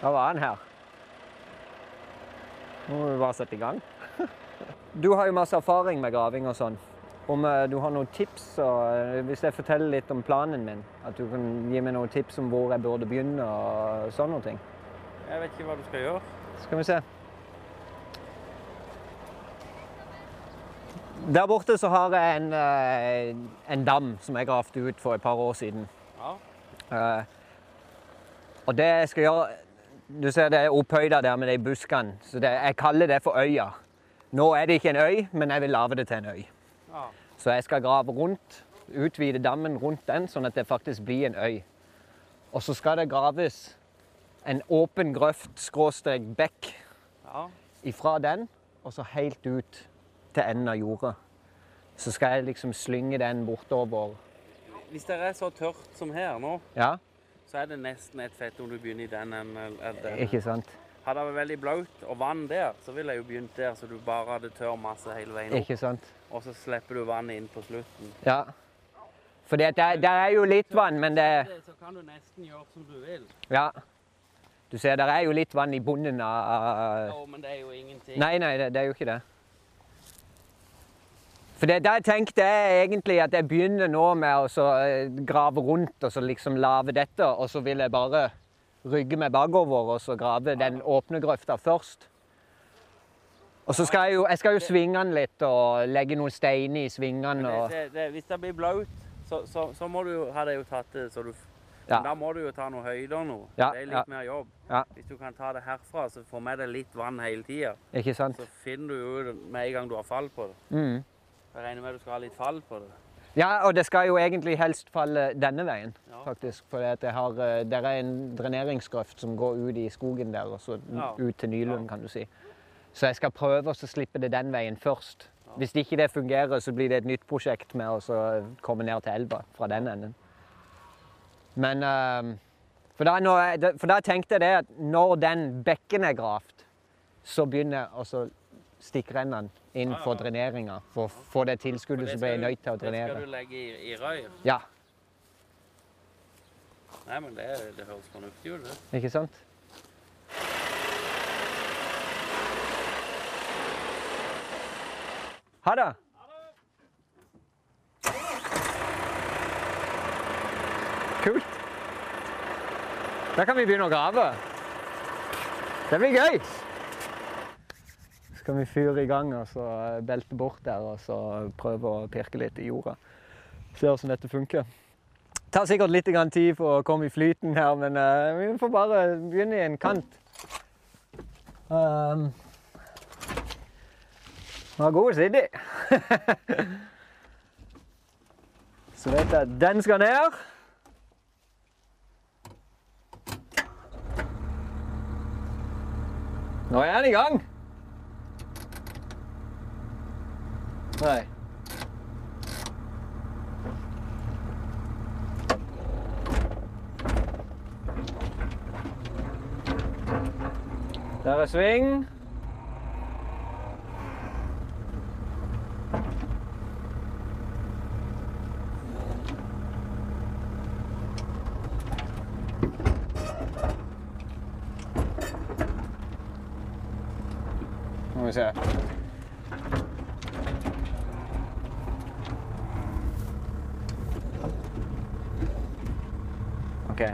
planen her. Nå må vi bare sette i gang. Du har jo masse erfaring med graving og sånn. Om eh, du har noen tips, eh, hvis jeg forteller litt om planen min, at du kan gi meg noen tips om hvor jeg burde begynne og sånne ting. Jeg vet ikke hva du skal gjøre. Skal vi se. Der borte så har jeg en, eh, en dam som jeg gravde ut for et par år siden. Ja. Og det jeg skal gjøre Du ser det er opphøyda der med de buskene. Så det, jeg kaller det for øya. Nå er det ikke en øy, men jeg vil lage det til en øy. ja. Så jeg skal grave rundt, utvide dammen rundt den, sånn at det faktisk blir en øy. Og så skal det graves en åpen grøft, skråstrek bekk, ja. ifra den og så helt ut til enden av jorda. Så skal jeg liksom slynge den bortover. Hvis det er så tørt som her nå, Ja, så er det nesten et fett om du begynner i den enden. ikke sant? Hadde det vært veldig blaut og vann der, så ville jeg jo begynt der, så du bare hadde tørr masse hele veien opp. Ikke sant? Og så slipper du vannet inn på slutten. Ja. For det, der er jo litt vann, men det Så kan du nesten gjøre som du vil. Ja. Du ser, der er jo litt vann i bunnen av Jo, men det er jo ingenting. Nei, nei, det, det er jo ikke det. For det, der tenkte jeg egentlig at jeg begynner nå med å så, eh, grave rundt og så liksom lage dette, og så vil jeg bare rygge meg bakover og så grave den åpne grøfta først. Og så skal jeg jo, jeg skal jo svinge den litt og legge noen steiner i svingene. Og, hvis det blir blaut, så, så, så må du jo ha det jo tatt det så du Ja. Men Da må du jo ta noen høyder nå. Ja, det er litt ja. mer jobb. Hvis du kan ta det herfra, så får med deg litt vann hele tida, så finner du jo det med en gang du har fall på det. Mm. Jeg regner med du skal ha litt fall på det. Ja, og det skal jo egentlig helst falle denne veien, Ja. faktisk. For det, har, eh, er en dreneringsgrøft som går ut i skogen der, og så Ja. ut til Nylund, Ja. kan du si. Så jeg skal prøve å slippe det den veien først. Hvis ikke det fungerer, så blir det et nytt prosjekt med å komme ned til elva fra den enden. Men eh, for, da, når jeg, for da tenkte jeg det at når den bekken er gravd, så begynner jeg å så stikkrenner inn for dreneringa. For å få det tilskuddet, som ble jeg nødt til å drenere. Det skal du legge i, i røyr. Ja, Nei, men det, det høres fornuftig ut, det. ikke sant? Ha det. Kult. Da kan vi begynne å grave. Det blir gøy. Skal vi fyre i gang og så belte bort der og så prøve å pirke litt i jorda. Se hvordan dette funker. Det tar sikkert litt tid for å komme i flyten her, men eh, vi får bare begynne i en kant. Um, var god å sitte i. Så vet jeg at den skal ned. Nå er den i gang. Nei. Der er sving. Må vi se. Ok.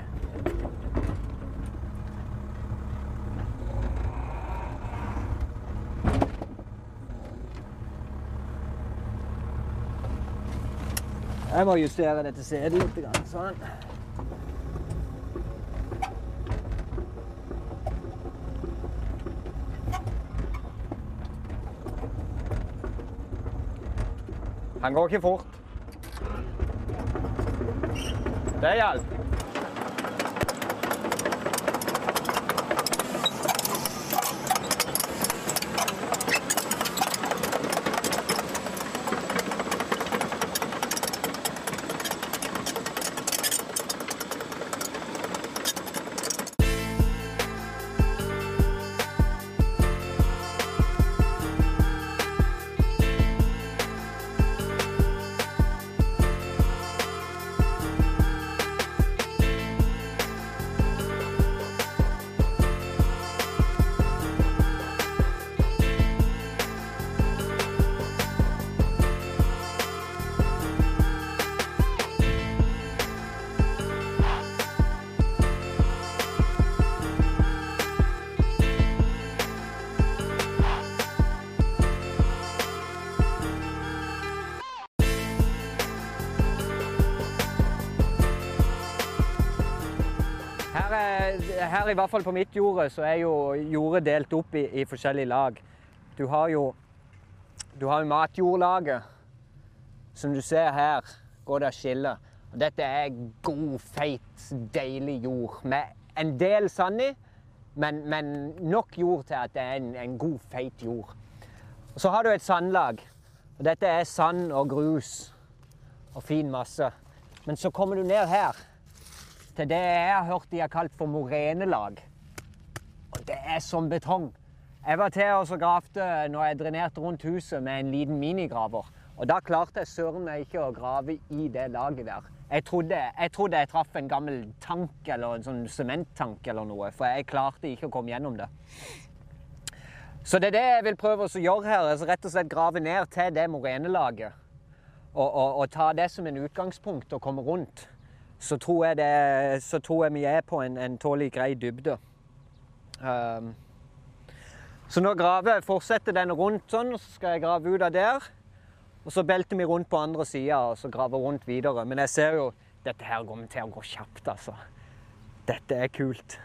Jeg må justere dette setet litt. grann, Sånn. Han går ikke fort. Det er hjalp. Her, i hvert fall på mitt jorde, så er jo jordet delt opp i, i forskjellige lag. Du har jo, du har jo matjordlaget. Som du ser her, går det skille. Dette er god, feit, deilig jord med en del sand i, men, men nok jord til at det er en, en god, feit jord. Og så har du et sandlag. Dette er sand og grus og fin masse. Men så kommer du ned her til det jeg har hørt de har kalt for morenelag. Og det er som betong. Jeg var til og gravde når jeg drenerte rundt huset med en liten minigraver. Og da klarte jeg søren meg ikke å grave i det laget der. Jeg trodde, jeg trodde jeg traff en gammel tank eller en sånn sementtank eller noe, for jeg klarte ikke å komme gjennom det. Så det er det jeg vil prøve å gjøre her. altså Rett og slett grave ned til det morenelaget. Og, og, og ta det som en utgangspunkt og komme rundt. Så tror jeg, det, så tror jeg vi er på en, en tålelig grei dybde. Um, så nå graver jeg, fortsetter den rundt sånn, så skal jeg grave ut av der. Og så belter vi rundt på andre sida og så graver rundt videre. Men jeg ser jo dette her kommer til å gå kjapt, altså. Dette er kult.